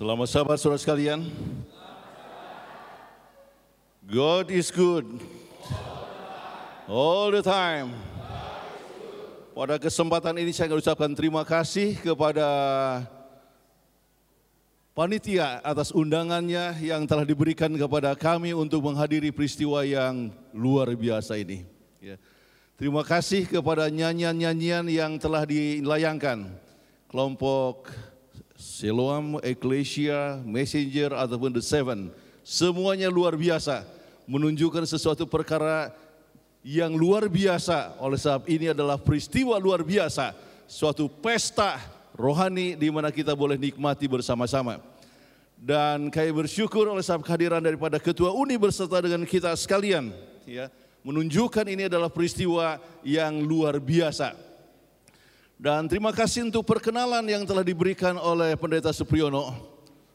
Selamat sahabat saudara sekalian. God is good. All the time. Pada kesempatan ini saya akan ucapkan terima kasih kepada panitia atas undangannya yang telah diberikan kepada kami untuk menghadiri peristiwa yang luar biasa ini. Ya. Terima kasih kepada nyanyian-nyanyian yang telah dilayangkan kelompok Siloam, Ecclesia, Messenger ataupun The Seven. Semuanya luar biasa, menunjukkan sesuatu perkara yang luar biasa. Oleh sebab ini adalah peristiwa luar biasa, suatu pesta rohani di mana kita boleh nikmati bersama-sama. Dan kami bersyukur oleh sebab kehadiran daripada Ketua Uni berserta dengan kita sekalian, ya, menunjukkan ini adalah peristiwa yang luar biasa. Dan terima kasih untuk perkenalan yang telah diberikan oleh Pendeta Supriyono,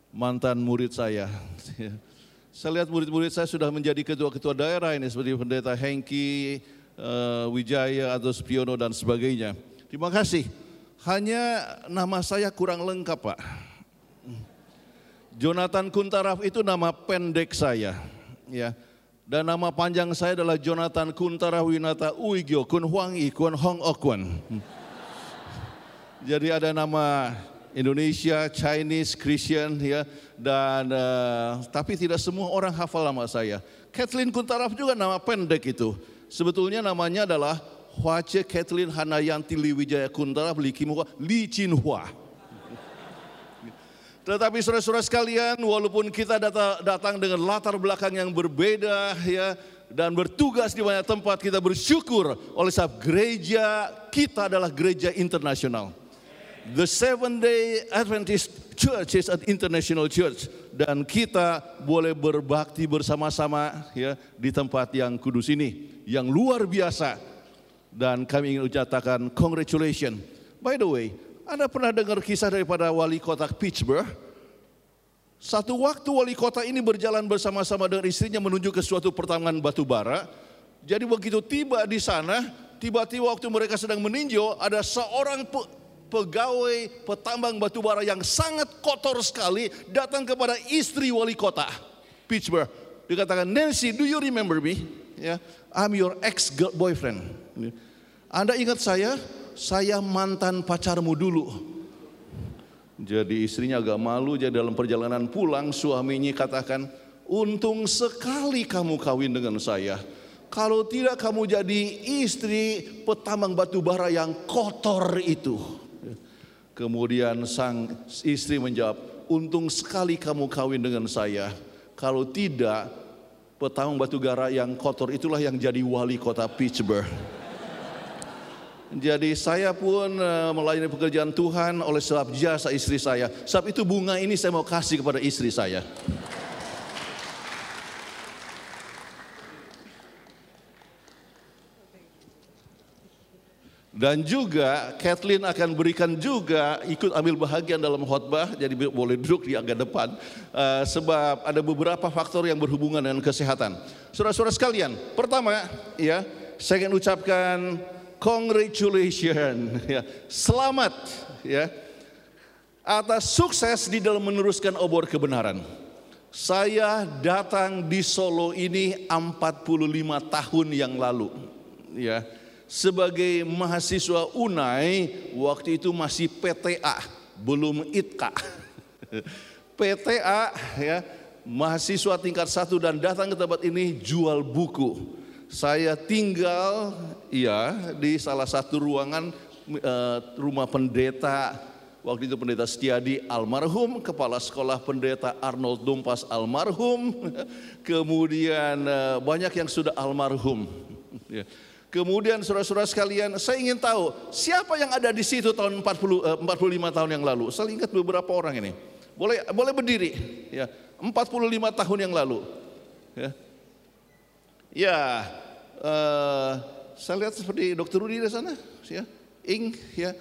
mantan murid saya. Saya lihat murid-murid saya sudah menjadi ketua-ketua daerah ini seperti Pendeta Hengki, uh, Wijaya atau Supriyono dan sebagainya. Terima kasih. Hanya nama saya kurang lengkap Pak. Jonathan Kuntaraf itu nama pendek saya. Ya. Dan nama panjang saya adalah Jonathan Kuntaraf Winata Uigyo Kun Huang I Kun Hong Okwan. Jadi ada nama Indonesia, Chinese, Christian ya dan uh, tapi tidak semua orang hafal nama saya. Kathleen Kuntaraf juga nama pendek itu. Sebetulnya namanya adalah Hwace Kathleen Hanayanti Liwijaya Kuntaraf Likimwa Li Chinhua. Tetapi saudara-saudara sekalian, walaupun kita datang dengan latar belakang yang berbeda ya dan bertugas di banyak tempat, kita bersyukur oleh sebab gereja kita adalah gereja internasional. The Seven Day Adventist Church is an international church dan kita boleh berbakti bersama-sama ya di tempat yang kudus ini yang luar biasa dan kami ingin ucapkan congratulations. By the way, Anda pernah dengar kisah daripada wali kota Pittsburgh? Satu waktu wali kota ini berjalan bersama-sama dengan istrinya menuju ke suatu pertambangan batu bara. Jadi begitu tiba di sana, tiba-tiba waktu mereka sedang meninjau ada seorang pegawai petambang batu bara yang sangat kotor sekali datang kepada istri wali kota Pittsburgh. Dikatakan, Nancy, do you remember me? Ya, I'm your ex boyfriend. Anda ingat saya? Saya mantan pacarmu dulu. Jadi istrinya agak malu. Jadi dalam perjalanan pulang suaminya katakan, untung sekali kamu kawin dengan saya. Kalau tidak kamu jadi istri petambang batu bara yang kotor itu. Kemudian sang istri menjawab, untung sekali kamu kawin dengan saya. Kalau tidak, petambang batu bara yang kotor itulah yang jadi wali kota Pittsburgh. Jadi saya pun uh, melayani pekerjaan Tuhan oleh sebab jasa istri saya. Sebab itu bunga ini saya mau kasih kepada istri saya. Dan juga Kathleen akan berikan juga ikut ambil bahagian dalam khotbah, jadi boleh duduk di agak depan. Uh, sebab ada beberapa faktor yang berhubungan dengan kesehatan. Saudara-saudara sekalian, pertama ya saya ingin ucapkan congratulations, ya, selamat ya atas sukses di dalam meneruskan obor kebenaran. Saya datang di Solo ini 45 tahun yang lalu, ya sebagai mahasiswa UNAI waktu itu masih PTA, belum ITKA. PTA ya, mahasiswa tingkat satu dan datang ke tempat ini jual buku. Saya tinggal ya di salah satu ruangan uh, rumah pendeta waktu itu pendeta Setiadi almarhum, kepala sekolah pendeta Arnold Dumpas almarhum, kemudian uh, banyak yang sudah almarhum. Kemudian saudara-saudara sekalian, saya ingin tahu siapa yang ada di situ tahun 40, 45 eh, tahun yang lalu. Saya ingat beberapa orang ini. Boleh boleh berdiri ya. 45 tahun yang lalu. Ya. Ya, uh, saya lihat seperti Dokter Rudi di sana, ya. Ing, ya.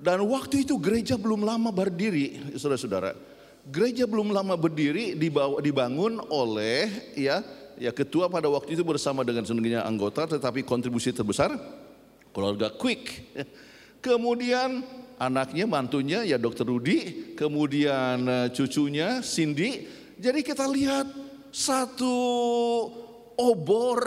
Dan waktu itu gereja belum lama berdiri, saudara-saudara. Gereja belum lama berdiri dibangun oleh ya ya ketua pada waktu itu bersama dengan sejumlah anggota tetapi kontribusi terbesar keluarga Quick. Kemudian anaknya, mantunya ya dokter Rudi, kemudian eh, cucunya Cindy. Jadi kita lihat satu obor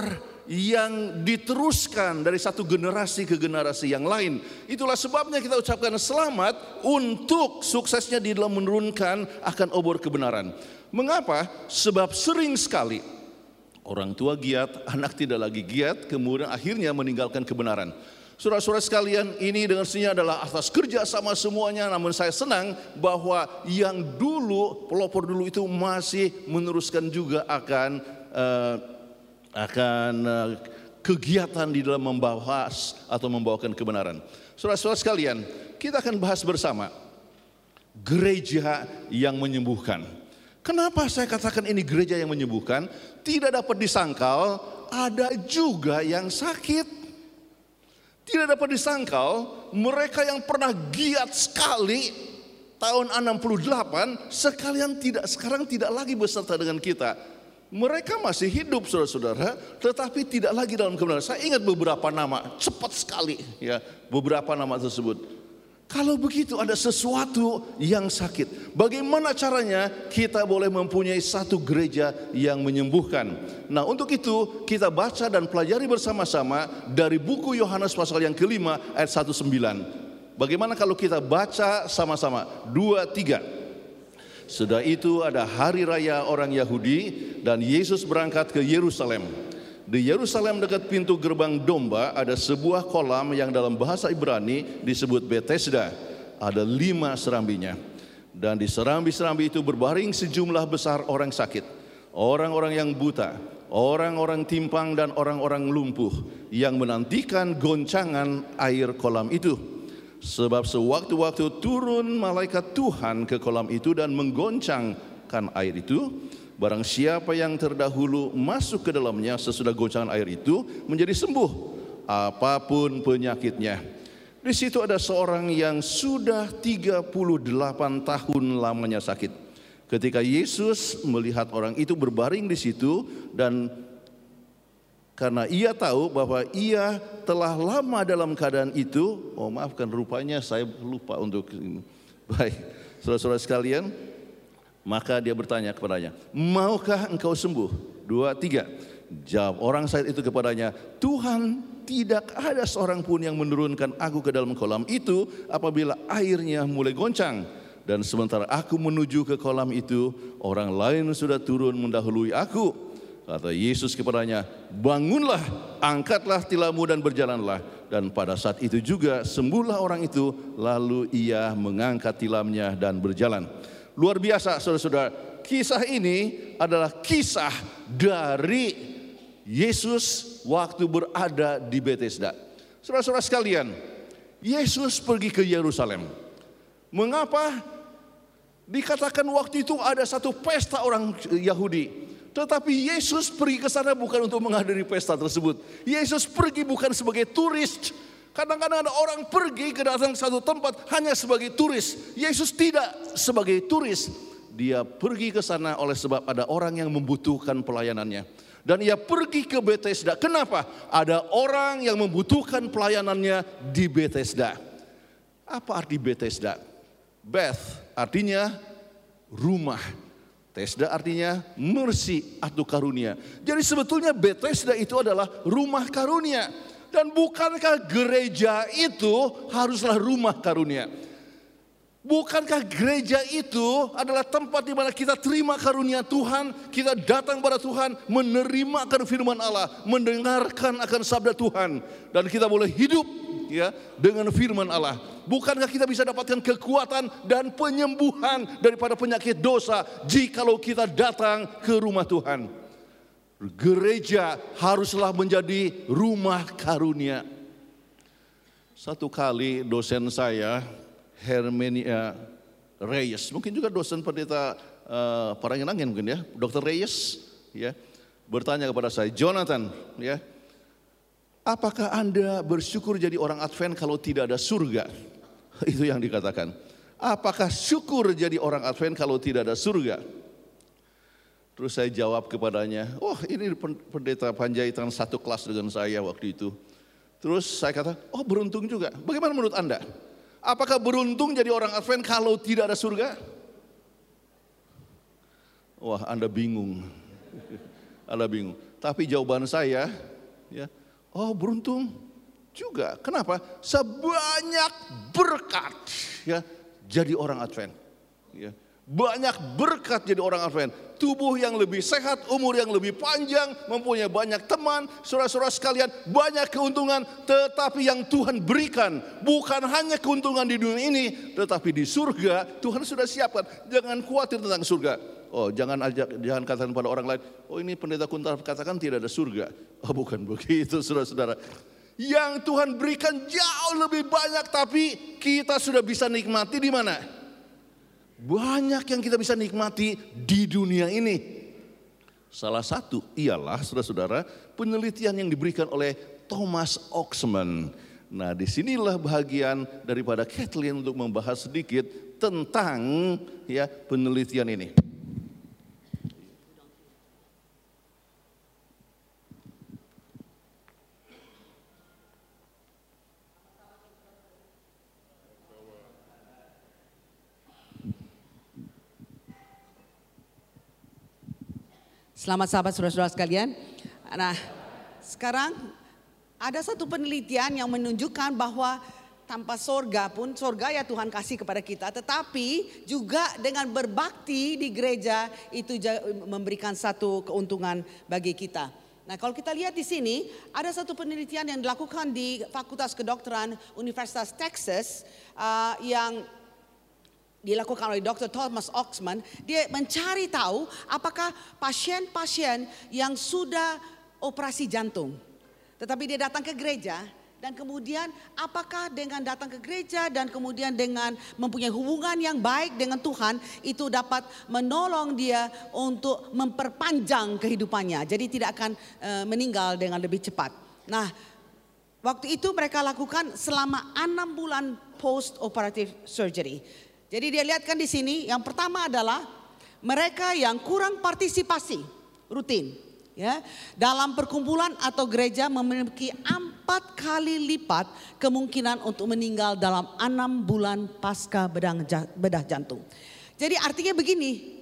yang diteruskan dari satu generasi ke generasi yang lain. Itulah sebabnya kita ucapkan selamat untuk suksesnya di dalam menurunkan akan obor kebenaran. Mengapa? Sebab sering sekali orang tua giat, anak tidak lagi giat, kemudian akhirnya meninggalkan kebenaran. Saudara-saudara sekalian, ini dengan sini adalah atas kerja sama semuanya, namun saya senang bahwa yang dulu, pelopor dulu itu masih meneruskan juga akan uh, akan uh, kegiatan di dalam membahas atau membawakan kebenaran. Saudara-saudara sekalian, kita akan bahas bersama gereja yang menyembuhkan. Kenapa saya katakan ini gereja yang menyembuhkan? Tidak dapat disangkal, ada juga yang sakit. Tidak dapat disangkal, mereka yang pernah giat sekali tahun 68 sekalian tidak sekarang tidak lagi beserta dengan kita. Mereka masih hidup saudara-saudara, tetapi tidak lagi dalam kebenaran. Saya ingat beberapa nama, cepat sekali ya, beberapa nama tersebut. Kalau begitu ada sesuatu yang sakit. Bagaimana caranya kita boleh mempunyai satu gereja yang menyembuhkan? Nah untuk itu kita baca dan pelajari bersama-sama dari buku Yohanes pasal yang kelima ayat 19. Bagaimana kalau kita baca sama-sama? Dua, tiga. Sudah itu ada hari raya orang Yahudi dan Yesus berangkat ke Yerusalem. Di Yerusalem dekat pintu gerbang domba ada sebuah kolam yang dalam bahasa Ibrani disebut Bethesda. Ada lima serambinya. Dan di serambi-serambi itu berbaring sejumlah besar orang sakit. Orang-orang yang buta, orang-orang timpang dan orang-orang lumpuh yang menantikan goncangan air kolam itu. Sebab sewaktu-waktu turun malaikat Tuhan ke kolam itu dan menggoncangkan air itu, Barang siapa yang terdahulu masuk ke dalamnya sesudah goncangan air itu menjadi sembuh apa pun penyakitnya. Di situ ada seorang yang sudah 38 tahun lamanya sakit. Ketika Yesus melihat orang itu berbaring di situ dan karena ia tahu bahwa ia telah lama dalam keadaan itu, oh maafkan rupanya saya lupa untuk ini. Baik, saudara-saudara sekalian, maka dia bertanya kepadanya, maukah engkau sembuh? Dua, tiga. Jawab orang sakit itu kepadanya, Tuhan tidak ada seorang pun yang menurunkan aku ke dalam kolam itu apabila airnya mulai goncang. Dan sementara aku menuju ke kolam itu, orang lain sudah turun mendahului aku. Kata Yesus kepadanya, bangunlah, angkatlah tilammu dan berjalanlah. Dan pada saat itu juga sembuhlah orang itu, lalu ia mengangkat tilamnya dan berjalan. Luar biasa saudara-saudara. Kisah ini adalah kisah dari Yesus waktu berada di Bethesda. Saudara-saudara sekalian, Yesus pergi ke Yerusalem. Mengapa? Dikatakan waktu itu ada satu pesta orang Yahudi. Tetapi Yesus pergi ke sana bukan untuk menghadiri pesta tersebut. Yesus pergi bukan sebagai turis, Kadang-kadang ada orang pergi ke datang satu tempat hanya sebagai turis. Yesus tidak sebagai turis. Dia pergi ke sana oleh sebab ada orang yang membutuhkan pelayanannya. Dan ia pergi ke Bethesda. Kenapa? Ada orang yang membutuhkan pelayanannya di Bethesda. Apa arti Bethesda? Beth artinya rumah. Tesda artinya mercy atau karunia. Jadi sebetulnya Bethesda itu adalah rumah karunia. Dan bukankah gereja itu haruslah rumah karunia? Bukankah gereja itu adalah tempat di mana kita terima karunia Tuhan, kita datang pada Tuhan, menerima akan firman Allah, mendengarkan akan sabda Tuhan, dan kita boleh hidup ya dengan firman Allah. Bukankah kita bisa dapatkan kekuatan dan penyembuhan daripada penyakit dosa jikalau kita datang ke rumah Tuhan? Gereja haruslah menjadi rumah karunia. Satu kali dosen saya, Hermenia Reyes, mungkin juga dosen pendeta uh, Parangin mungkin ya, Dr. Reyes, ya, bertanya kepada saya, Jonathan, ya, apakah anda bersyukur jadi orang Advent kalau tidak ada surga? Itu yang dikatakan. Apakah syukur jadi orang Advent kalau tidak ada surga? Terus saya jawab kepadanya, oh ini pendeta Panjaitan satu kelas dengan saya waktu itu. Terus saya kata, oh beruntung juga. Bagaimana menurut Anda? Apakah beruntung jadi orang Advent kalau tidak ada surga? Wah, Anda bingung. Anda bingung. Tapi jawaban saya, ya, oh beruntung juga. Kenapa? Sebanyak berkat, ya, jadi orang Advent. Ya. Banyak berkat jadi orang Advent. Tubuh yang lebih sehat, umur yang lebih panjang, mempunyai banyak teman, saudara-saudara sekalian, banyak keuntungan. Tetapi yang Tuhan berikan bukan hanya keuntungan di dunia ini, tetapi di surga Tuhan sudah siapkan. Jangan khawatir tentang surga. Oh, jangan ajak, jangan katakan pada orang lain, oh ini pendeta Kuntar katakan tidak ada surga. Oh, bukan begitu, saudara-saudara. Yang Tuhan berikan jauh lebih banyak, tapi kita sudah bisa nikmati di mana? Banyak yang kita bisa nikmati di dunia ini. Salah satu ialah saudara-saudara penelitian yang diberikan oleh Thomas Oxman. Nah di sinilah bahagian daripada Kathleen untuk membahas sedikit tentang ya penelitian ini. Selamat sahabat saudara-saudara sekalian. Nah, sekarang ada satu penelitian yang menunjukkan bahwa tanpa sorga pun, sorga ya Tuhan kasih kepada kita. Tetapi juga dengan berbakti di gereja itu memberikan satu keuntungan bagi kita. Nah kalau kita lihat di sini ada satu penelitian yang dilakukan di Fakultas Kedokteran Universitas Texas uh, yang dilakukan oleh Dr. Thomas Oxman, dia mencari tahu apakah pasien-pasien yang sudah operasi jantung, tetapi dia datang ke gereja dan kemudian apakah dengan datang ke gereja dan kemudian dengan mempunyai hubungan yang baik dengan Tuhan itu dapat menolong dia untuk memperpanjang kehidupannya. Jadi tidak akan uh, meninggal dengan lebih cepat. Nah, waktu itu mereka lakukan selama enam bulan post operative surgery. Jadi dia lihatkan di sini yang pertama adalah mereka yang kurang partisipasi rutin ya dalam perkumpulan atau gereja memiliki empat kali lipat kemungkinan untuk meninggal dalam enam bulan pasca bedah jantung. Jadi artinya begini,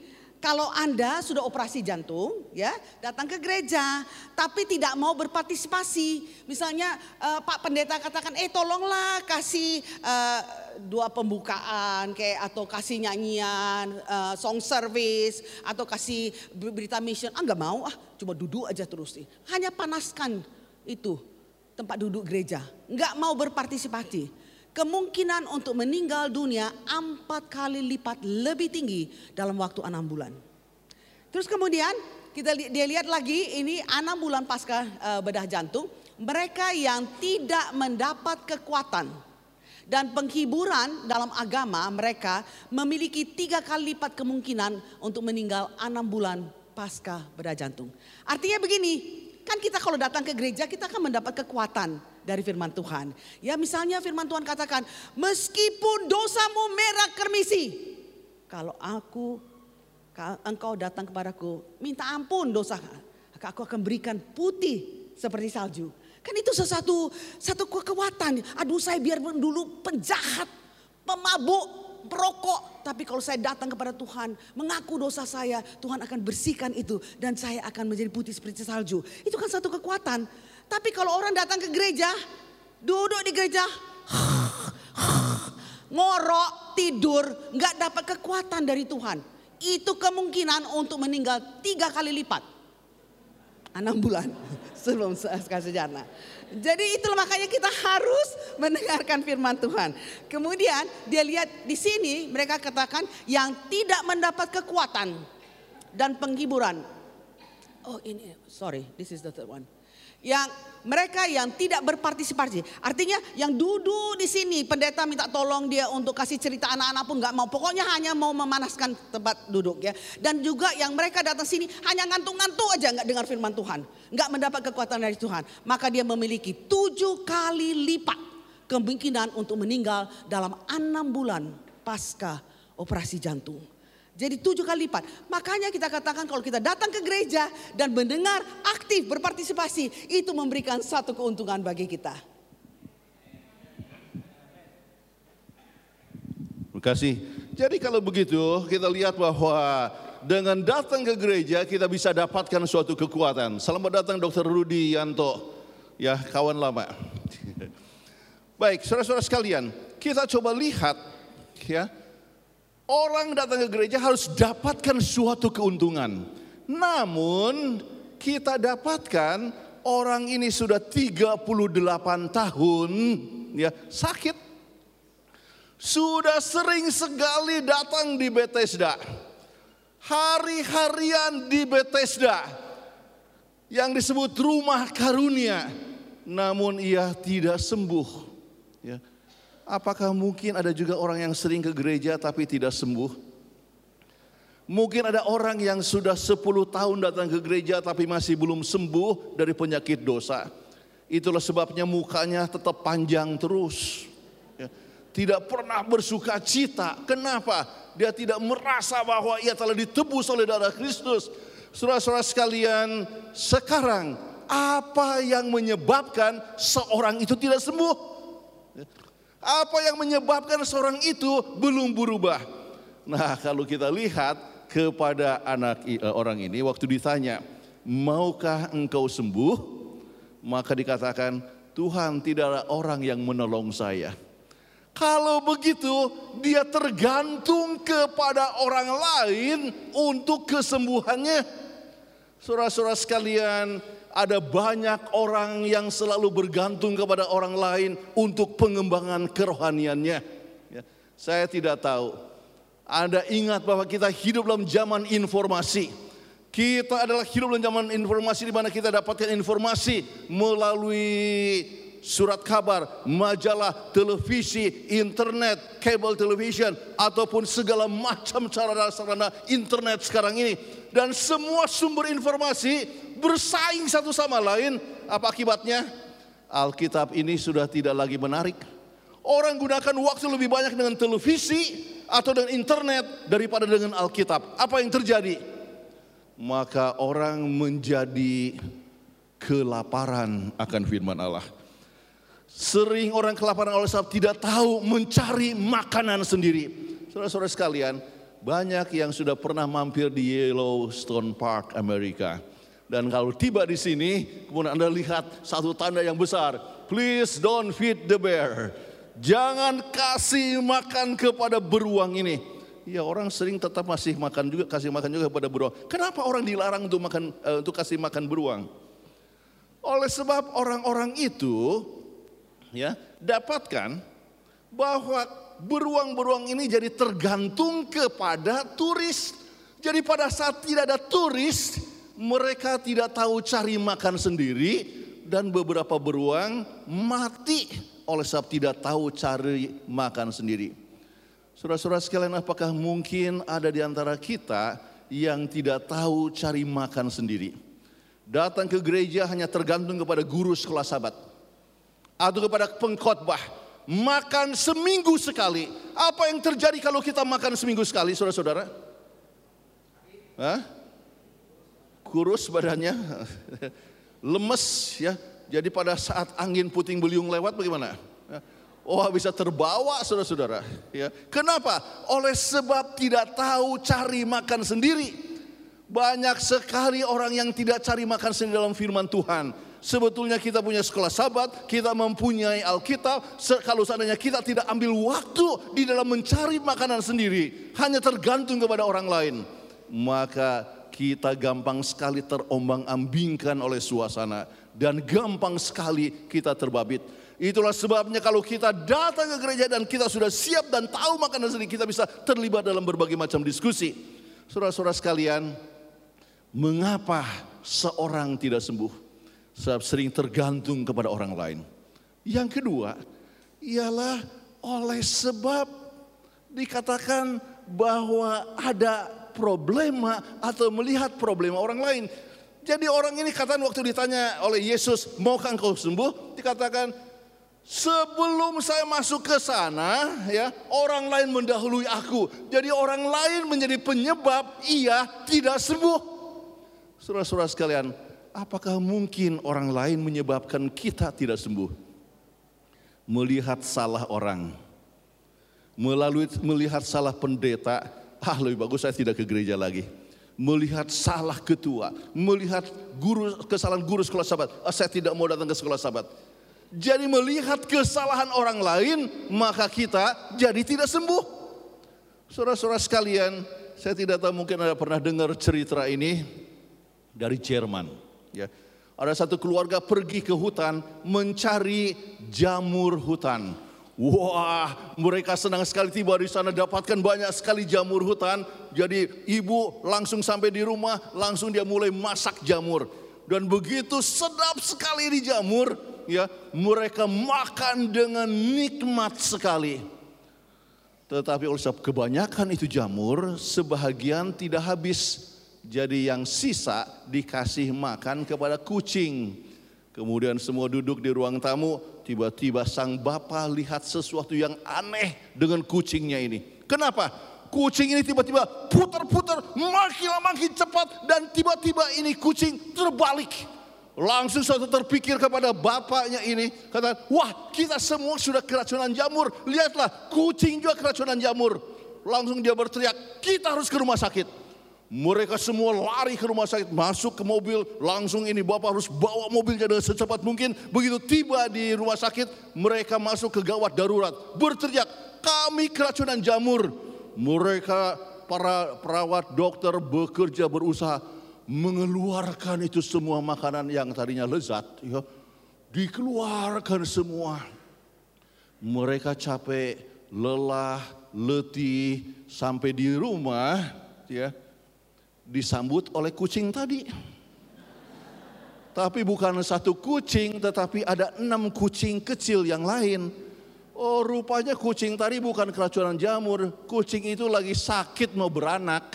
kalau Anda sudah operasi jantung, ya, datang ke gereja, tapi tidak mau berpartisipasi. Misalnya uh, Pak Pendeta katakan, eh tolonglah kasih uh, dua pembukaan, kayak atau kasih nyanyian, uh, song service, atau kasih berita mission. Ah nggak mau, ah cuma duduk aja terus. Hanya panaskan itu tempat duduk gereja, nggak mau berpartisipasi kemungkinan untuk meninggal dunia empat kali lipat lebih tinggi dalam waktu enam bulan. Terus kemudian kita dia lihat lagi ini enam bulan pasca uh, bedah jantung, mereka yang tidak mendapat kekuatan dan penghiburan dalam agama mereka memiliki tiga kali lipat kemungkinan untuk meninggal enam bulan pasca bedah jantung. Artinya begini, kan kita kalau datang ke gereja kita akan mendapat kekuatan dari firman Tuhan. Ya misalnya firman Tuhan katakan, meskipun dosamu merah kermisi. Kalau aku, engkau datang kepadaku, minta ampun dosa. Aku akan berikan putih seperti salju. Kan itu sesuatu satu kekuatan. Aduh saya biar dulu penjahat, pemabuk, perokok. Tapi kalau saya datang kepada Tuhan, mengaku dosa saya, Tuhan akan bersihkan itu. Dan saya akan menjadi putih seperti salju. Itu kan satu kekuatan. Tapi kalau orang datang ke gereja, duduk di gereja, ngorok, tidur, nggak dapat kekuatan dari Tuhan. Itu kemungkinan untuk meninggal tiga kali lipat. Enam bulan sebelum sejarah. Jadi itulah makanya kita harus mendengarkan firman Tuhan. Kemudian dia lihat di sini mereka katakan yang tidak mendapat kekuatan dan penghiburan. Oh ini, sorry, this is the third one yang mereka yang tidak berpartisipasi. Artinya yang duduk di sini pendeta minta tolong dia untuk kasih cerita anak-anak pun nggak mau. Pokoknya hanya mau memanaskan tempat duduk ya. Dan juga yang mereka datang sini hanya ngantuk-ngantuk aja nggak dengar firman Tuhan. Nggak mendapat kekuatan dari Tuhan. Maka dia memiliki tujuh kali lipat kemungkinan untuk meninggal dalam enam bulan pasca operasi jantung. Jadi tujuh kali lipat. Makanya kita katakan kalau kita datang ke gereja dan mendengar aktif berpartisipasi itu memberikan satu keuntungan bagi kita. kasih. Jadi kalau begitu kita lihat bahwa dengan datang ke gereja kita bisa dapatkan suatu kekuatan. Selamat datang Dr. Rudi Yanto, ya kawan lama. Baik, saudara-saudara sekalian, kita coba lihat ya. Orang datang ke gereja harus dapatkan suatu keuntungan. Namun kita dapatkan orang ini sudah 38 tahun ya sakit. Sudah sering sekali datang di Bethesda. Hari-harian di Bethesda. Yang disebut rumah karunia. Namun ia tidak sembuh. Ya. Apakah mungkin ada juga orang yang sering ke gereja tapi tidak sembuh? Mungkin ada orang yang sudah 10 tahun datang ke gereja tapi masih belum sembuh dari penyakit dosa. Itulah sebabnya mukanya tetap panjang terus. Ya. Tidak pernah bersuka cita. Kenapa? Dia tidak merasa bahwa ia telah ditebus oleh darah Kristus. Saudara-saudara sekalian, sekarang apa yang menyebabkan seorang itu tidak sembuh? Apa yang menyebabkan seorang itu belum berubah? Nah, kalau kita lihat kepada anak eh, orang ini waktu ditanya, "Maukah engkau sembuh?" Maka dikatakan, "Tuhan, tidak ada orang yang menolong saya." Kalau begitu, dia tergantung kepada orang lain untuk kesembuhannya. Saudara-saudara sekalian, ada banyak orang yang selalu bergantung kepada orang lain untuk pengembangan kerohaniannya. Ya, saya tidak tahu anda ingat bahwa kita hidup dalam zaman informasi. Kita adalah hidup dalam zaman informasi di mana kita dapatkan informasi melalui surat kabar, majalah, televisi, internet, kabel television ataupun segala macam cara sarana internet sekarang ini dan semua sumber informasi bersaing satu sama lain. Apa akibatnya? Alkitab ini sudah tidak lagi menarik. Orang gunakan waktu lebih banyak dengan televisi, atau dengan internet daripada dengan Alkitab. Apa yang terjadi? Maka orang menjadi kelaparan akan firman Allah. Sering orang kelaparan oleh sebab tidak tahu mencari makanan sendiri. Saudara-saudara sekalian, banyak yang sudah pernah mampir di Yellowstone Park Amerika. Dan kalau tiba di sini, kemudian Anda lihat satu tanda yang besar. Please don't feed the bear jangan kasih makan kepada beruang ini. Ya orang sering tetap masih makan juga kasih makan juga kepada beruang. Kenapa orang dilarang untuk makan uh, untuk kasih makan beruang? Oleh sebab orang-orang itu ya dapatkan bahwa beruang-beruang ini jadi tergantung kepada turis. Jadi pada saat tidak ada turis, mereka tidak tahu cari makan sendiri dan beberapa beruang mati oleh sebab tidak tahu cari makan sendiri. Saudara-saudara sekalian, apakah mungkin ada di antara kita yang tidak tahu cari makan sendiri? Datang ke gereja hanya tergantung kepada guru sekolah sahabat atau kepada pengkhotbah. Makan seminggu sekali. Apa yang terjadi kalau kita makan seminggu sekali, saudara-saudara? Kurus badannya, lemes ya, jadi pada saat angin puting beliung lewat bagaimana? Oh bisa terbawa saudara-saudara. Ya. Kenapa? Oleh sebab tidak tahu cari makan sendiri. Banyak sekali orang yang tidak cari makan sendiri dalam firman Tuhan. Sebetulnya kita punya sekolah sahabat, kita mempunyai Alkitab. Kalau seandainya kita tidak ambil waktu di dalam mencari makanan sendiri, hanya tergantung kepada orang lain, maka kita gampang sekali terombang-ambingkan oleh suasana dan gampang sekali kita terbabit. Itulah sebabnya kalau kita datang ke gereja dan kita sudah siap dan tahu makanan sendiri, kita bisa terlibat dalam berbagai macam diskusi. Saudara-saudara sekalian, mengapa seorang tidak sembuh? Sering tergantung kepada orang lain. Yang kedua, ialah oleh sebab dikatakan bahwa ada problema atau melihat problema orang lain. Jadi orang ini katakan waktu ditanya oleh Yesus, maukah engkau sembuh? Dikatakan, sebelum saya masuk ke sana, ya orang lain mendahului aku. Jadi orang lain menjadi penyebab ia tidak sembuh. Saudara-saudara sekalian, apakah mungkin orang lain menyebabkan kita tidak sembuh? Melihat salah orang, Melalui melihat salah pendeta, ah lebih bagus saya tidak ke gereja lagi. Melihat salah ketua, melihat guru kesalahan guru sekolah sahabat, ah, saya tidak mau datang ke sekolah sahabat. Jadi melihat kesalahan orang lain, maka kita jadi tidak sembuh. Saudara-saudara sekalian, saya tidak tahu mungkin ada pernah dengar cerita ini dari Jerman. Ya, ada satu keluarga pergi ke hutan mencari jamur hutan. Wah, mereka senang sekali tiba di sana dapatkan banyak sekali jamur hutan. Jadi ibu langsung sampai di rumah, langsung dia mulai masak jamur. Dan begitu sedap sekali di jamur, ya, mereka makan dengan nikmat sekali. Tetapi oleh sebab kebanyakan itu jamur, sebahagian tidak habis. Jadi yang sisa dikasih makan kepada kucing. Kemudian semua duduk di ruang tamu, tiba-tiba sang bapak lihat sesuatu yang aneh dengan kucingnya ini. Kenapa? Kucing ini tiba-tiba putar-putar, makin lama makin cepat dan tiba-tiba ini kucing terbalik. Langsung suatu terpikir kepada bapaknya ini, kata, wah kita semua sudah keracunan jamur. Lihatlah, kucing juga keracunan jamur. Langsung dia berteriak, kita harus ke rumah sakit. Mereka semua lari ke rumah sakit, masuk ke mobil, langsung ini bapak harus bawa mobilnya dengan secepat mungkin. Begitu tiba di rumah sakit, mereka masuk ke gawat darurat, berteriak, kami keracunan jamur. Mereka para perawat dokter bekerja berusaha mengeluarkan itu semua makanan yang tadinya lezat, ya, dikeluarkan semua. Mereka capek, lelah, letih, sampai di rumah, ya, disambut oleh kucing tadi. Tapi bukan satu kucing, tetapi ada enam kucing kecil yang lain. Oh rupanya kucing tadi bukan keracunan jamur, kucing itu lagi sakit mau beranak.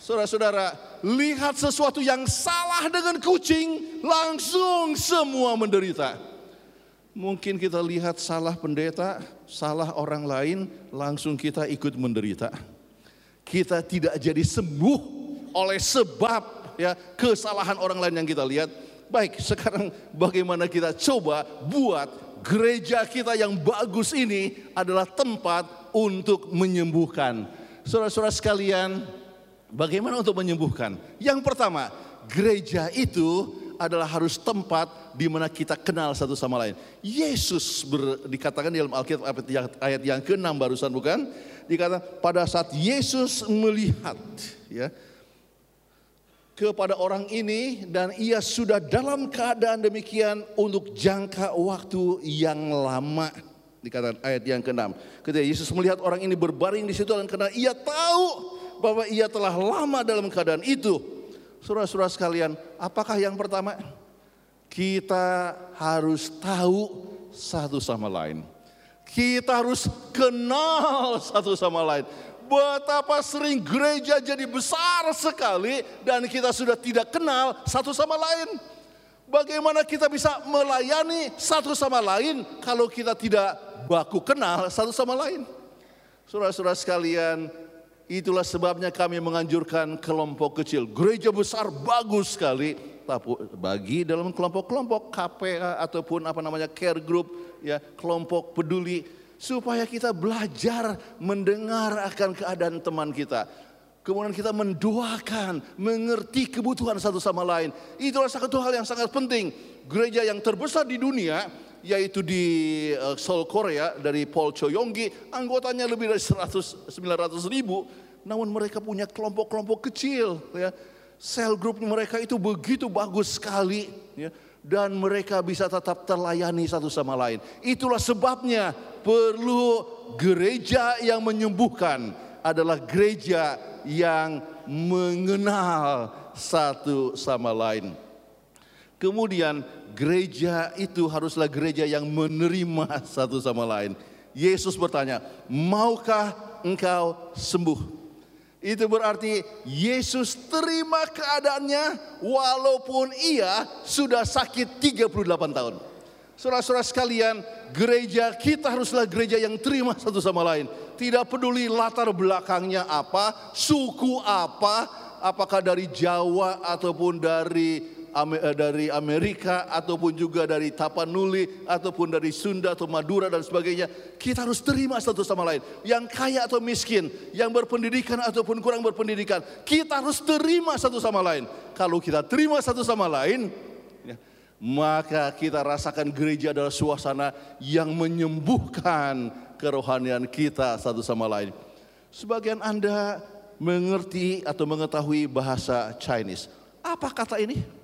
Saudara-saudara, lihat sesuatu yang salah dengan kucing, langsung semua menderita. Mungkin kita lihat salah pendeta, salah orang lain, langsung kita ikut menderita kita tidak jadi sembuh oleh sebab ya kesalahan orang lain yang kita lihat. Baik, sekarang bagaimana kita coba buat gereja kita yang bagus ini adalah tempat untuk menyembuhkan. Saudara-saudara sekalian, bagaimana untuk menyembuhkan? Yang pertama, gereja itu adalah harus tempat di mana kita kenal satu sama lain. Yesus ber, dikatakan di dalam Alkitab ayat yang ke-6 barusan bukan? Dikatakan pada saat Yesus melihat ya kepada orang ini dan ia sudah dalam keadaan demikian untuk jangka waktu yang lama dikatakan ayat yang ke-6 ketika Yesus melihat orang ini berbaring di situ dan karena ia tahu bahwa ia telah lama dalam keadaan itu saudara-saudara sekalian apakah yang pertama? Kita harus tahu satu sama lain kita harus kenal satu sama lain. Betapa sering gereja jadi besar sekali dan kita sudah tidak kenal satu sama lain. Bagaimana kita bisa melayani satu sama lain kalau kita tidak baku kenal satu sama lain? Saudara-saudara sekalian, itulah sebabnya kami menganjurkan kelompok kecil. Gereja besar bagus sekali, tapi bagi dalam kelompok-kelompok KPA ataupun apa namanya care group ya kelompok peduli supaya kita belajar mendengar akan keadaan teman kita. Kemudian kita mendoakan, mengerti kebutuhan satu sama lain. Itulah satu hal yang sangat penting. Gereja yang terbesar di dunia yaitu di uh, Seoul Korea dari Paul Choyonggi, anggotanya lebih dari 100 900 ribu, namun mereka punya kelompok-kelompok kecil ya. Sel grup mereka itu begitu bagus sekali ya dan mereka bisa tetap terlayani satu sama lain. Itulah sebabnya perlu gereja yang menyembuhkan adalah gereja yang mengenal satu sama lain. Kemudian gereja itu haruslah gereja yang menerima satu sama lain. Yesus bertanya, "Maukah engkau sembuh?" Itu berarti Yesus terima keadaannya walaupun ia sudah sakit 38 tahun. Saudara-saudara sekalian, gereja kita haruslah gereja yang terima satu sama lain. Tidak peduli latar belakangnya apa, suku apa, apakah dari Jawa ataupun dari dari Amerika ataupun juga dari Tapanuli ataupun dari Sunda atau Madura dan sebagainya. Kita harus terima satu sama lain. Yang kaya atau miskin, yang berpendidikan ataupun kurang berpendidikan, kita harus terima satu sama lain. Kalau kita terima satu sama lain, ya, maka kita rasakan gereja adalah suasana yang menyembuhkan kerohanian kita satu sama lain. Sebagian Anda mengerti atau mengetahui bahasa Chinese. Apa kata ini?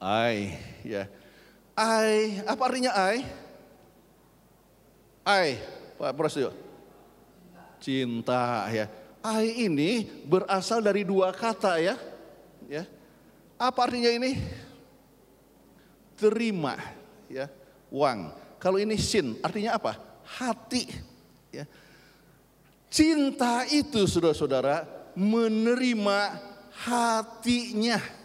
I, ya. I, apa artinya I? I, Pak Prasetyo. Cinta ya. I ini berasal dari dua kata ya. Ya. Apa artinya ini? Terima ya. Wang. Kalau ini sin artinya apa? Hati ya. Cinta itu saudara-saudara menerima hatinya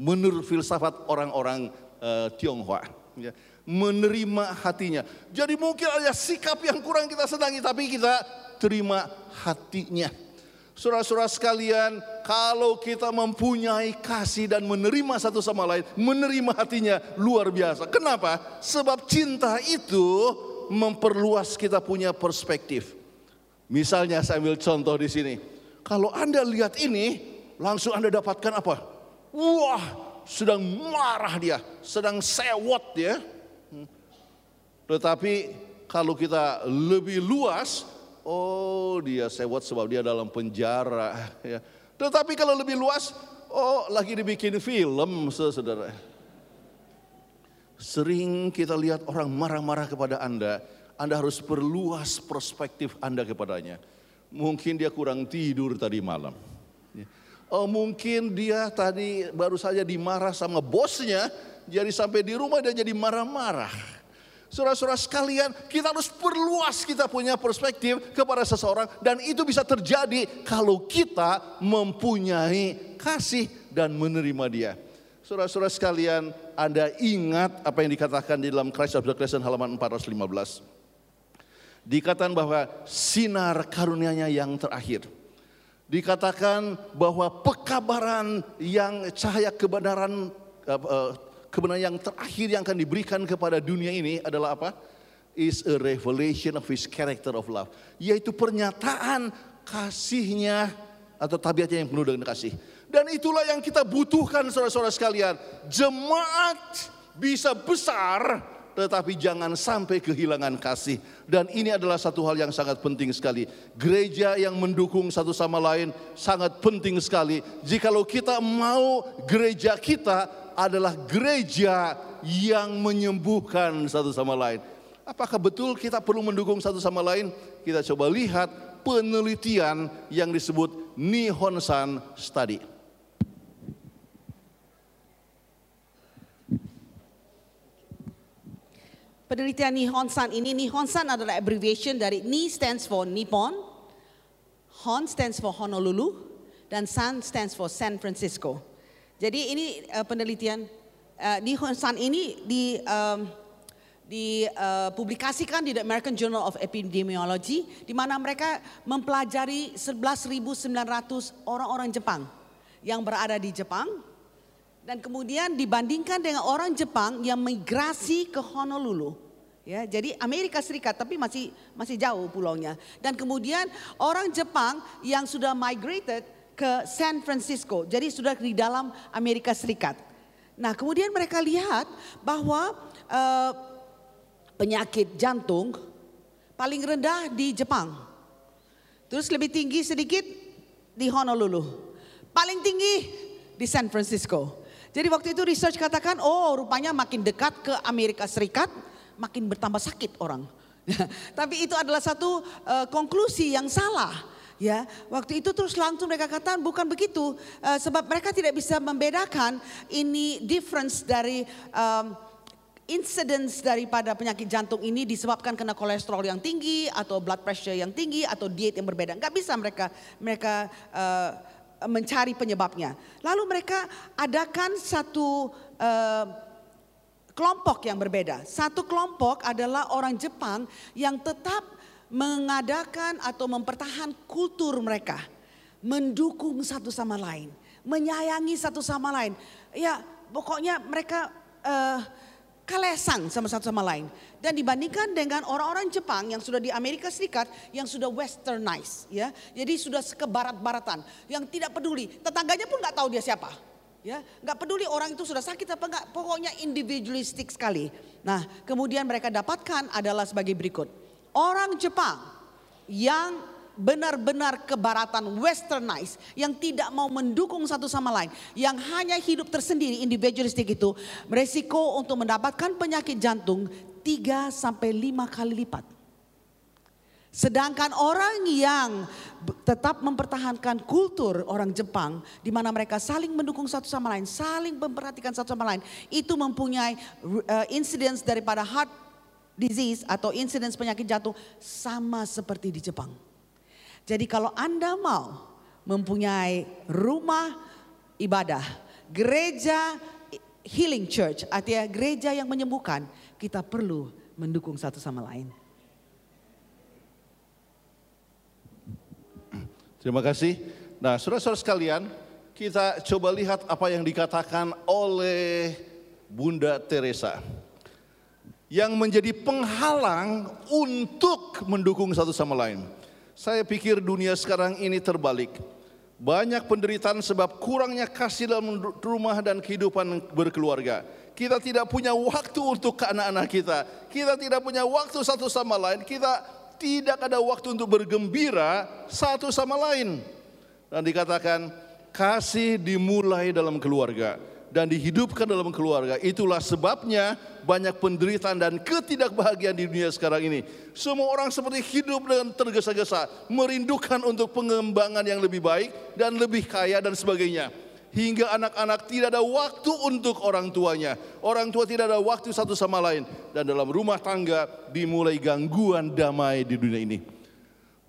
menurut filsafat orang-orang uh, Tionghoa. Ya, menerima hatinya. Jadi mungkin ada sikap yang kurang kita senangi tapi kita terima hatinya. Saudara-saudara sekalian, kalau kita mempunyai kasih dan menerima satu sama lain, menerima hatinya luar biasa. Kenapa? Sebab cinta itu memperluas kita punya perspektif. Misalnya saya ambil contoh di sini. Kalau Anda lihat ini, langsung Anda dapatkan apa? Wah, sedang marah dia, sedang sewot dia. Hmm. Tetapi kalau kita lebih luas, oh dia sewot sebab dia dalam penjara. Ya. Tetapi kalau lebih luas, oh lagi dibikin film, saudara. Sering kita lihat orang marah-marah kepada Anda, Anda harus perluas perspektif Anda kepadanya. Mungkin dia kurang tidur tadi malam. Oh, mungkin dia tadi baru saja dimarah sama bosnya, jadi sampai di rumah dia jadi marah-marah. Saudara-saudara sekalian, kita harus perluas kita punya perspektif kepada seseorang dan itu bisa terjadi kalau kita mempunyai kasih dan menerima dia. Saudara-saudara sekalian, Anda ingat apa yang dikatakan di dalam Christ of the Creation halaman 415. Dikatakan bahwa sinar karunia-Nya yang terakhir dikatakan bahwa pekabaran yang cahaya kebenaran eh, kebenaran yang terakhir yang akan diberikan kepada dunia ini adalah apa? Is a revelation of his character of love, yaitu pernyataan kasihnya atau tabiatnya yang penuh dengan kasih. Dan itulah yang kita butuhkan saudara-saudara sekalian. Jemaat bisa besar tetapi jangan sampai kehilangan kasih. Dan ini adalah satu hal yang sangat penting sekali. Gereja yang mendukung satu sama lain sangat penting sekali. Jikalau kita mau gereja kita adalah gereja yang menyembuhkan satu sama lain. Apakah betul kita perlu mendukung satu sama lain? Kita coba lihat penelitian yang disebut Nihonsan Study. Penelitian Nihonsan ini, Nihonsan adalah abbreviation dari Ni stands for Nippon, Hon stands for Honolulu, dan San stands for San Francisco. Jadi ini uh, penelitian uh, Nihonsan ini di um, dipublikasikan uh, di The American Journal of Epidemiology di mana mereka mempelajari 11.900 orang-orang Jepang yang berada di Jepang dan kemudian dibandingkan dengan orang Jepang yang migrasi ke Honolulu. Ya, jadi Amerika Serikat tapi masih masih jauh pulaunya. Dan kemudian orang Jepang yang sudah migrated ke San Francisco. Jadi sudah di dalam Amerika Serikat. Nah, kemudian mereka lihat bahwa uh, penyakit jantung paling rendah di Jepang. Terus lebih tinggi sedikit di Honolulu. Paling tinggi di San Francisco. Jadi waktu itu research katakan, oh rupanya makin dekat ke Amerika Serikat, makin bertambah sakit orang. Tapi itu adalah satu uh, konklusi yang salah. Ya, waktu itu terus langsung mereka katakan bukan begitu, uh, sebab mereka tidak bisa membedakan ini difference dari um, incidence daripada penyakit jantung ini disebabkan karena kolesterol yang tinggi atau blood pressure yang tinggi atau diet yang berbeda. Gak bisa mereka mereka uh, mencari penyebabnya. Lalu mereka adakan satu uh, kelompok yang berbeda. Satu kelompok adalah orang Jepang yang tetap mengadakan atau mempertahankan kultur mereka, mendukung satu sama lain. menyayangi satu sama lain. Ya, pokoknya mereka uh, kalesang sama satu sama lain. Dan dibandingkan dengan orang-orang Jepang yang sudah di Amerika Serikat yang sudah westernized ya. Jadi sudah kebarat-baratan yang tidak peduli. Tetangganya pun nggak tahu dia siapa. Ya, nggak peduli orang itu sudah sakit apa enggak, pokoknya individualistik sekali. Nah, kemudian mereka dapatkan adalah sebagai berikut. Orang Jepang yang benar-benar kebaratan westernized yang tidak mau mendukung satu sama lain, yang hanya hidup tersendiri individualistik itu, beresiko untuk mendapatkan penyakit jantung 3 sampai 5 kali lipat. Sedangkan orang yang tetap mempertahankan kultur orang Jepang di mana mereka saling mendukung satu sama lain, saling memperhatikan satu sama lain, itu mempunyai uh, incidence daripada heart disease atau incidence penyakit jantung sama seperti di Jepang. Jadi kalau Anda mau mempunyai rumah ibadah, gereja healing church, artinya gereja yang menyembuhkan, kita perlu mendukung satu sama lain. Terima kasih. Nah, saudara-saudara sekalian, kita coba lihat apa yang dikatakan oleh Bunda Teresa. Yang menjadi penghalang untuk mendukung satu sama lain. Saya pikir dunia sekarang ini terbalik. Banyak penderitaan sebab kurangnya kasih dalam rumah dan kehidupan berkeluarga. Kita tidak punya waktu untuk anak-anak kita. Kita tidak punya waktu satu sama lain. Kita tidak ada waktu untuk bergembira satu sama lain. Dan dikatakan kasih dimulai dalam keluarga dan dihidupkan dalam keluarga. Itulah sebabnya banyak penderitaan dan ketidakbahagiaan di dunia sekarang ini. Semua orang seperti hidup dengan tergesa-gesa, merindukan untuk pengembangan yang lebih baik dan lebih kaya dan sebagainya hingga anak-anak tidak ada waktu untuk orang tuanya. Orang tua tidak ada waktu satu sama lain dan dalam rumah tangga dimulai gangguan damai di dunia ini.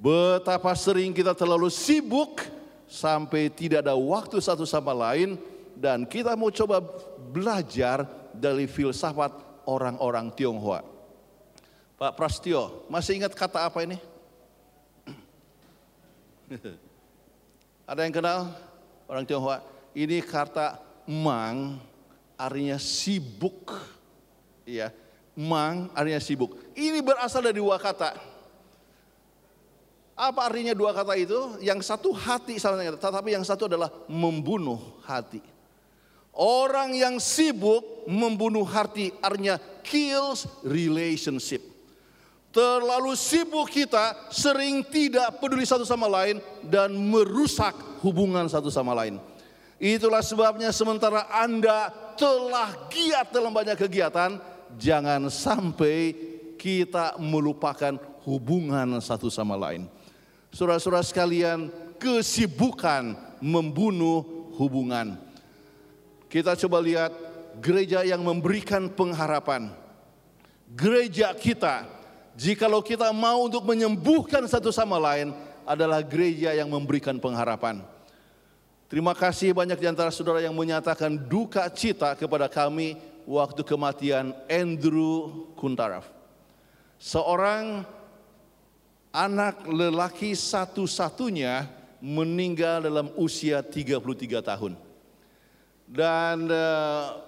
Betapa sering kita terlalu sibuk sampai tidak ada waktu satu sama lain dan kita mau coba belajar dari filsafat orang-orang Tionghoa. Pak Prastio, masih ingat kata apa ini? Ada yang kenal orang Tionghoa? Ini kata mang artinya sibuk. Ya, mang artinya sibuk. Ini berasal dari dua kata. Apa artinya dua kata itu? Yang satu hati tetapi yang satu adalah membunuh hati. Orang yang sibuk membunuh hati artinya kills relationship. Terlalu sibuk kita sering tidak peduli satu sama lain dan merusak hubungan satu sama lain. Itulah sebabnya sementara Anda telah giat dalam banyak kegiatan, jangan sampai kita melupakan hubungan satu sama lain. Saudara-saudara sekalian, kesibukan membunuh hubungan. Kita coba lihat gereja yang memberikan pengharapan. Gereja kita, jikalau kita mau untuk menyembuhkan satu sama lain, adalah gereja yang memberikan pengharapan. Terima kasih banyak di antara saudara yang menyatakan duka cita kepada kami waktu kematian Andrew Kuntaraf. Seorang anak lelaki satu-satunya meninggal dalam usia 33 tahun. Dan uh,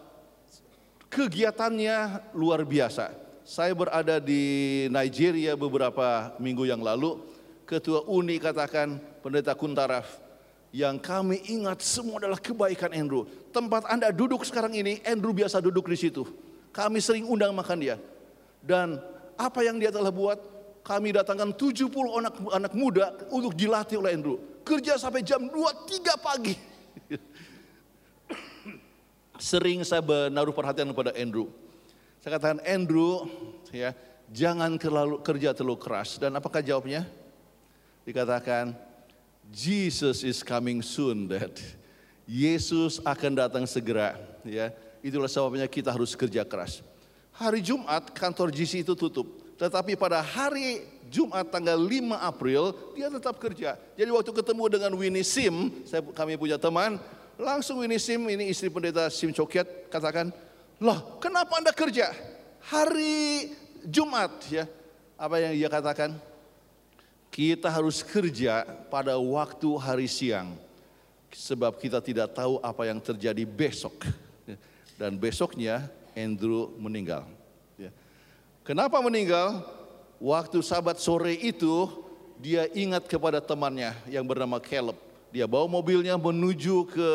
kegiatannya luar biasa. Saya berada di Nigeria beberapa minggu yang lalu. Ketua UNI katakan, Pendeta Kuntaraf, yang kami ingat semua adalah kebaikan Andrew. Tempat Anda duduk sekarang ini, Andrew biasa duduk di situ. Kami sering undang makan dia. Dan apa yang dia telah buat? Kami datangkan 70 anak anak muda untuk dilatih oleh Andrew. Kerja sampai jam 2, 3 pagi. Sering saya menaruh perhatian kepada Andrew. Saya katakan, Andrew, ya, jangan terlalu, kerja terlalu keras. Dan apakah jawabnya? Dikatakan, Jesus is coming soon, Dad. Yesus akan datang segera, ya. Itulah sebabnya kita harus kerja keras. Hari Jumat kantor GC itu tutup, tetapi pada hari Jumat tanggal 5 April dia tetap kerja. Jadi waktu ketemu dengan Winnie Sim, saya, kami punya teman, langsung Winnie Sim, ini istri pendeta Sim Coket, katakan, loh kenapa anda kerja? Hari Jumat ya, apa yang dia katakan? Kita harus kerja pada waktu hari siang. Sebab kita tidak tahu apa yang terjadi besok. Dan besoknya Andrew meninggal. Ya. Kenapa meninggal? Waktu sabat sore itu dia ingat kepada temannya yang bernama Caleb. Dia bawa mobilnya menuju ke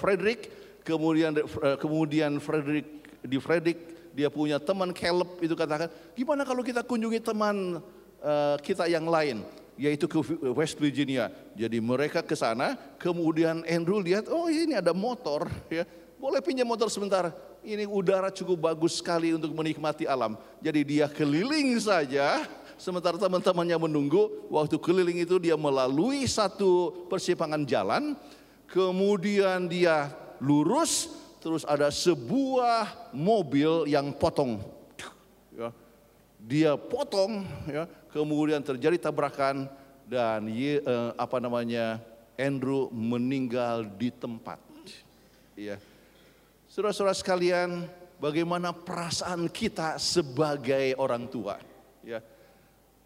Frederick, kemudian eh, kemudian Frederick di Frederick dia punya teman Caleb itu katakan, gimana kalau kita kunjungi teman uh, kita yang lain? yaitu ke West Virginia. Jadi mereka ke sana, kemudian Andrew lihat, oh ini ada motor, ya boleh pinjam motor sebentar. Ini udara cukup bagus sekali untuk menikmati alam. Jadi dia keliling saja, sementara teman-temannya menunggu. Waktu keliling itu dia melalui satu persimpangan jalan, kemudian dia lurus, terus ada sebuah mobil yang potong. Ya. Dia potong, ya kemudian terjadi tabrakan dan ye, eh, apa namanya Andrew meninggal di tempat. Ya. Saudara-saudara sekalian, bagaimana perasaan kita sebagai orang tua? Ya.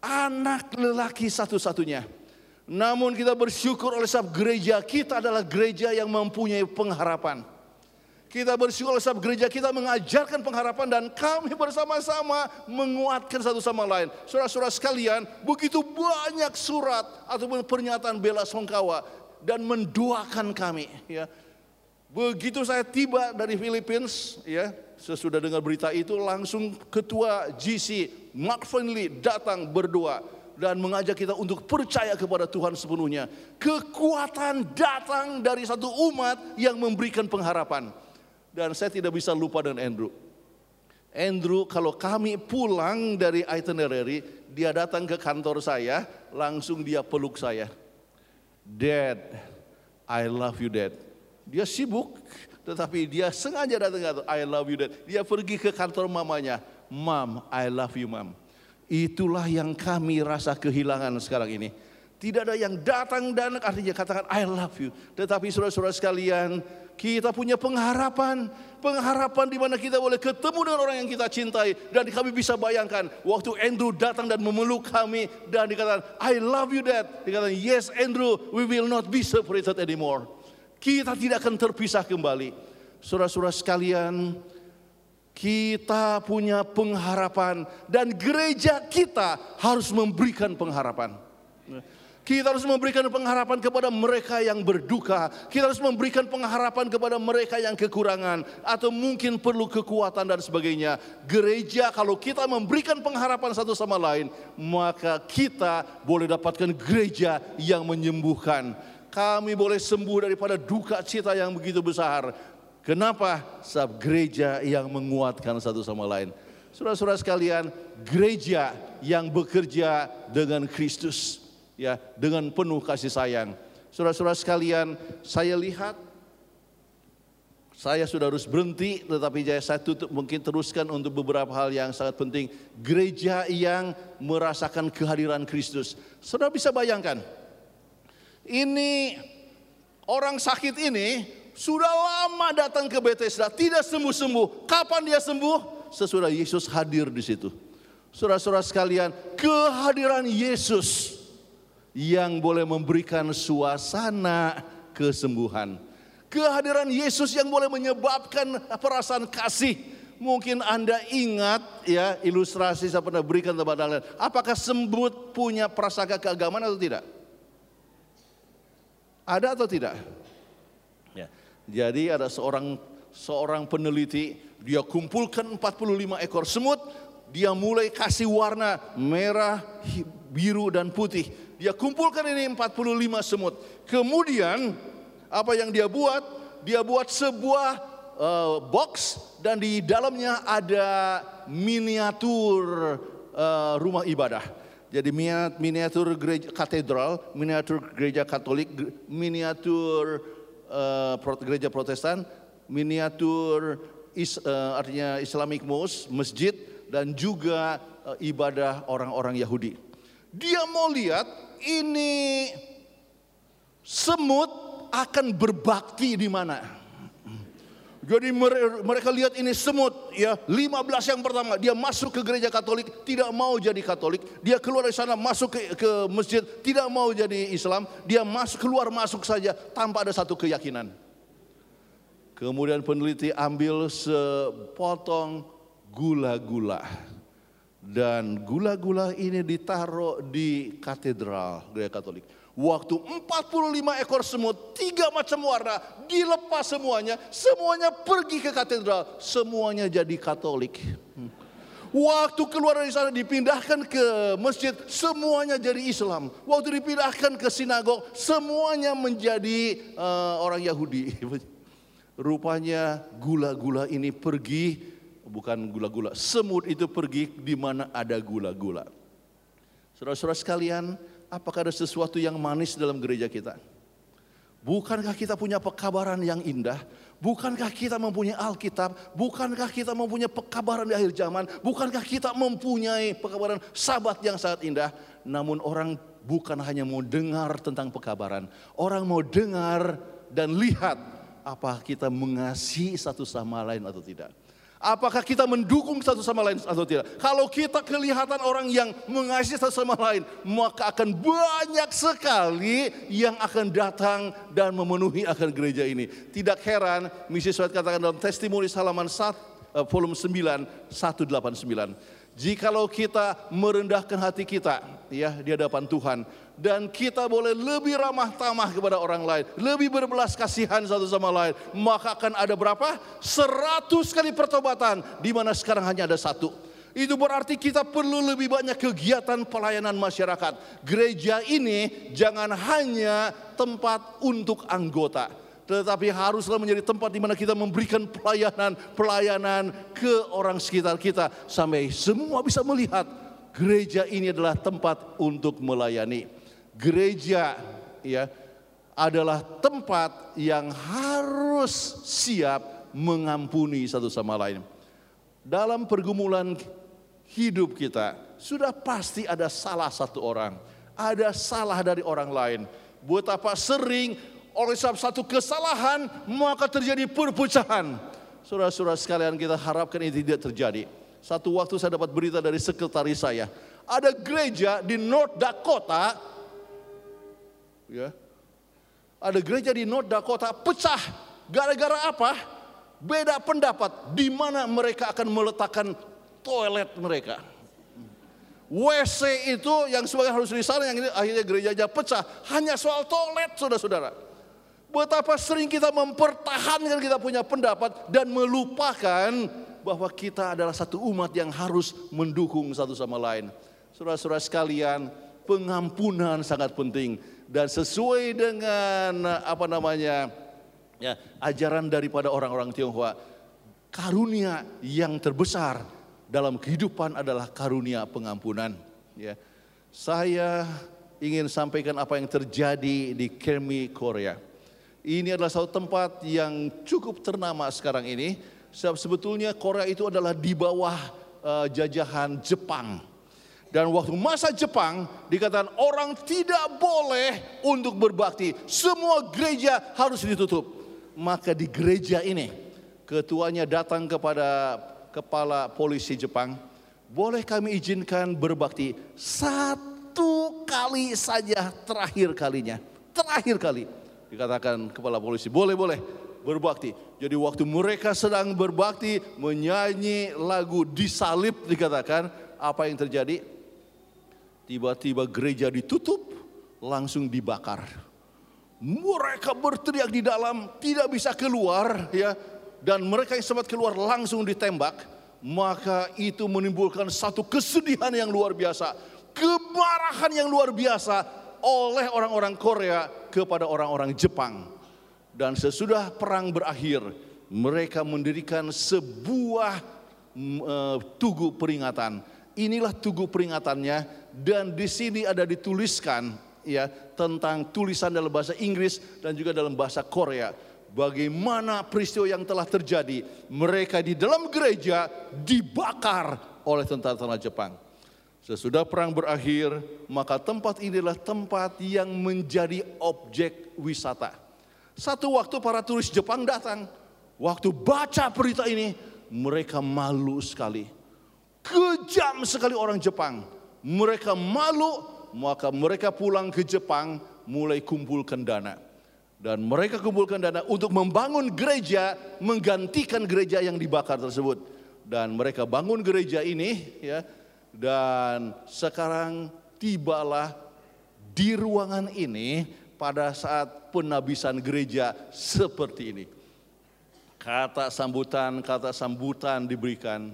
Anak lelaki satu-satunya. Namun kita bersyukur oleh sebab gereja kita adalah gereja yang mempunyai pengharapan. Kita bersyukur sebab gereja kita mengajarkan pengharapan dan kami bersama-sama menguatkan satu sama lain. Saudara-saudara sekalian, begitu banyak surat ataupun pernyataan bela songkawa dan mendoakan kami. Ya. Begitu saya tiba dari Philippines, ya, sesudah dengar berita itu langsung ketua GC Mark Finley datang berdoa dan mengajak kita untuk percaya kepada Tuhan sepenuhnya. Kekuatan datang dari satu umat yang memberikan pengharapan. Dan saya tidak bisa lupa dengan Andrew. Andrew kalau kami pulang dari itinerary, dia datang ke kantor saya, langsung dia peluk saya. Dad, I love you dad. Dia sibuk, tetapi dia sengaja datang ke I love you dad. Dia pergi ke kantor mamanya, Mom, I love you mom. Itulah yang kami rasa kehilangan sekarang ini. Tidak ada yang datang dan artinya katakan I love you. Tetapi saudara-saudara sekalian, kita punya pengharapan, pengharapan di mana kita boleh ketemu dengan orang yang kita cintai dan kami bisa bayangkan waktu Andrew datang dan memeluk kami dan dikatakan I love you dad. Dikatakan yes Andrew, we will not be separated anymore. Kita tidak akan terpisah kembali. Saudara-saudara sekalian, kita punya pengharapan dan gereja kita harus memberikan pengharapan. Kita harus memberikan pengharapan kepada mereka yang berduka. Kita harus memberikan pengharapan kepada mereka yang kekurangan. Atau mungkin perlu kekuatan dan sebagainya. Gereja kalau kita memberikan pengharapan satu sama lain. Maka kita boleh dapatkan gereja yang menyembuhkan. Kami boleh sembuh daripada duka cita yang begitu besar. Kenapa? Sebab gereja yang menguatkan satu sama lain. Saudara-saudara sekalian, gereja yang bekerja dengan Kristus ya dengan penuh kasih sayang. Saudara-saudara sekalian, saya lihat saya sudah harus berhenti tetapi saya tutup mungkin teruskan untuk beberapa hal yang sangat penting. Gereja yang merasakan kehadiran Kristus. Saudara bisa bayangkan. Ini orang sakit ini sudah lama datang ke Bethesda, tidak sembuh-sembuh. Kapan dia sembuh? Sesudah Yesus hadir di situ. Saudara-saudara sekalian, kehadiran Yesus yang boleh memberikan suasana kesembuhan. Kehadiran Yesus yang boleh menyebabkan perasaan kasih. Mungkin Anda ingat ya ilustrasi saya pernah berikan kepada kalian. Apakah sembut punya prasangka keagamaan atau tidak? Ada atau tidak? Ya. Jadi ada seorang seorang peneliti dia kumpulkan 45 ekor semut, dia mulai kasih warna merah, biru dan putih dia kumpulkan ini 45 semut. Kemudian apa yang dia buat? Dia buat sebuah uh, box dan di dalamnya ada miniatur uh, rumah ibadah. Jadi miniatur gereja katedral, miniatur gereja Katolik, miniatur uh, gereja Protestan, miniatur is, uh, artinya Islamic mosque, masjid dan juga uh, ibadah orang-orang Yahudi. Dia mau lihat ini semut akan berbakti di mana. Jadi mereka lihat ini semut ya 15 yang pertama dia masuk ke gereja Katolik tidak mau jadi Katolik dia keluar dari sana masuk ke, ke masjid tidak mau jadi Islam dia masuk keluar masuk saja tanpa ada satu keyakinan. Kemudian peneliti ambil sepotong gula-gula dan gula-gula ini ditaruh di katedral gereja Katolik. Waktu 45 ekor semut, tiga macam warna, dilepas semuanya, semuanya pergi ke katedral, semuanya jadi Katolik. Waktu keluar dari sana dipindahkan ke masjid, semuanya jadi Islam. Waktu dipindahkan ke sinagog, semuanya menjadi uh, orang Yahudi. Rupanya gula-gula ini pergi, bukan gula-gula, semut itu pergi di mana ada gula-gula. Saudara-saudara sekalian, apakah ada sesuatu yang manis dalam gereja kita? Bukankah kita punya pekabaran yang indah? Bukankah kita mempunyai Alkitab? Bukankah kita mempunyai pekabaran di akhir zaman? Bukankah kita mempunyai pekabaran sabat yang sangat indah? Namun orang bukan hanya mau dengar tentang pekabaran. Orang mau dengar dan lihat apa kita mengasihi satu sama lain atau tidak. Apakah kita mendukung satu sama lain atau tidak? Kalau kita kelihatan orang yang mengasihi satu sama lain, maka akan banyak sekali yang akan datang dan memenuhi akan gereja ini. Tidak heran, misi surat katakan dalam testimoni halaman 1, eh, volume 9, 189. Jikalau kita merendahkan hati kita ya di hadapan Tuhan, dan kita boleh lebih ramah tamah kepada orang lain, lebih berbelas kasihan satu sama lain, maka akan ada berapa? Seratus kali pertobatan, di mana sekarang hanya ada satu. Itu berarti kita perlu lebih banyak kegiatan pelayanan masyarakat. Gereja ini jangan hanya tempat untuk anggota, tetapi haruslah menjadi tempat di mana kita memberikan pelayanan-pelayanan ke orang sekitar kita sampai semua bisa melihat gereja ini adalah tempat untuk melayani gereja ya adalah tempat yang harus siap mengampuni satu sama lain. Dalam pergumulan hidup kita, sudah pasti ada salah satu orang, ada salah dari orang lain. Betapa sering oleh sebab satu kesalahan maka terjadi perpecahan. Saudara-saudara sekalian kita harapkan ini tidak terjadi. Satu waktu saya dapat berita dari sekretaris saya. Ada gereja di North Dakota Ya. Ada gereja di North Dakota pecah gara-gara apa? Beda pendapat di mana mereka akan meletakkan toilet mereka. WC itu yang sebagai harus di sana yang ini akhirnya gereja aja pecah hanya soal toilet saudara-saudara. Betapa sering kita mempertahankan kita punya pendapat dan melupakan bahwa kita adalah satu umat yang harus mendukung satu sama lain. Saudara-saudara sekalian, pengampunan sangat penting dan sesuai dengan apa namanya ya ajaran daripada orang-orang Tionghoa karunia yang terbesar dalam kehidupan adalah karunia pengampunan ya. Saya ingin sampaikan apa yang terjadi di Kermi Korea. Ini adalah satu tempat yang cukup ternama sekarang ini. Sebetulnya Korea itu adalah di bawah uh, jajahan Jepang dan waktu masa Jepang dikatakan orang tidak boleh untuk berbakti. Semua gereja harus ditutup. Maka di gereja ini ketuanya datang kepada kepala polisi Jepang. Boleh kami izinkan berbakti satu kali saja terakhir kalinya. Terakhir kali. Dikatakan kepala polisi boleh boleh berbakti. Jadi waktu mereka sedang berbakti menyanyi lagu disalib dikatakan apa yang terjadi? Tiba-tiba gereja ditutup, langsung dibakar. Mereka berteriak di dalam, tidak bisa keluar ya. Dan mereka yang sempat keluar langsung ditembak. Maka itu menimbulkan satu kesedihan yang luar biasa. Kemarahan yang luar biasa oleh orang-orang Korea kepada orang-orang Jepang. Dan sesudah perang berakhir, mereka mendirikan sebuah uh, tugu peringatan. Inilah tugu peringatannya dan di sini ada dituliskan ya tentang tulisan dalam bahasa Inggris dan juga dalam bahasa Korea. Bagaimana peristiwa yang telah terjadi, mereka di dalam gereja dibakar oleh tentara-tentara Jepang. Sesudah perang berakhir, maka tempat inilah tempat yang menjadi objek wisata. Satu waktu para turis Jepang datang, waktu baca berita ini mereka malu sekali. Kejam sekali orang Jepang. Mereka malu, maka mereka pulang ke Jepang mulai kumpulkan dana. Dan mereka kumpulkan dana untuk membangun gereja menggantikan gereja yang dibakar tersebut. Dan mereka bangun gereja ini ya. Dan sekarang tibalah di ruangan ini pada saat penabisan gereja seperti ini. Kata sambutan, kata sambutan diberikan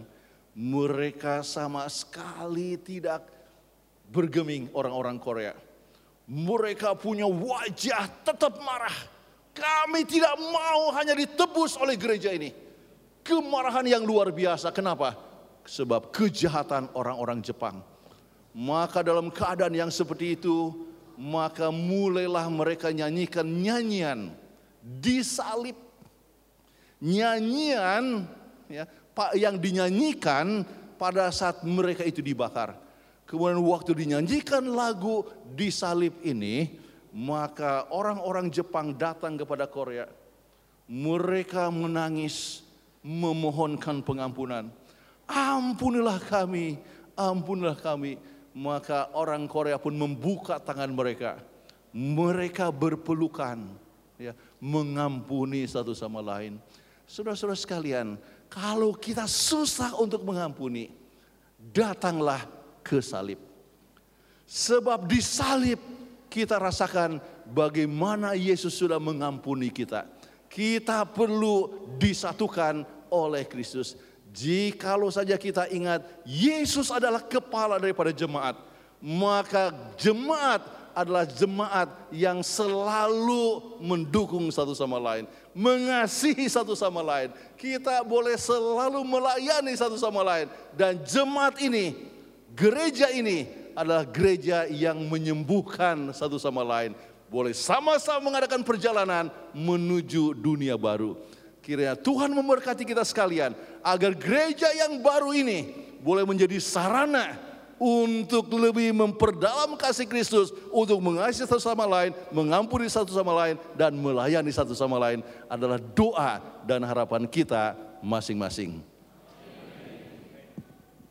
mereka sama sekali tidak bergeming orang-orang Korea. Mereka punya wajah tetap marah. Kami tidak mau hanya ditebus oleh gereja ini. Kemarahan yang luar biasa. Kenapa? Sebab kejahatan orang-orang Jepang. Maka dalam keadaan yang seperti itu, maka mulailah mereka nyanyikan nyanyian disalib. Nyanyian ya, yang dinyanyikan pada saat mereka itu dibakar. Kemudian waktu dinyanyikan lagu di salib ini, maka orang-orang Jepang datang kepada Korea. Mereka menangis, memohonkan pengampunan. Ampunilah kami, ampunilah kami. Maka orang Korea pun membuka tangan mereka. Mereka berpelukan, ya, mengampuni satu sama lain. Saudara-saudara sekalian, kalau kita susah untuk mengampuni, datanglah ke salib. Sebab di salib kita rasakan bagaimana Yesus sudah mengampuni kita. Kita perlu disatukan oleh Kristus. Jikalau saja kita ingat Yesus adalah kepala daripada jemaat, maka jemaat adalah jemaat yang selalu mendukung satu sama lain, mengasihi satu sama lain. Kita boleh selalu melayani satu sama lain dan jemaat ini, gereja ini adalah gereja yang menyembuhkan satu sama lain. Boleh sama-sama mengadakan perjalanan menuju dunia baru. Kiranya Tuhan memberkati kita sekalian agar gereja yang baru ini boleh menjadi sarana untuk lebih memperdalam kasih Kristus, untuk mengasihi satu sama lain, mengampuni satu sama lain, dan melayani satu sama lain adalah doa dan harapan kita masing-masing.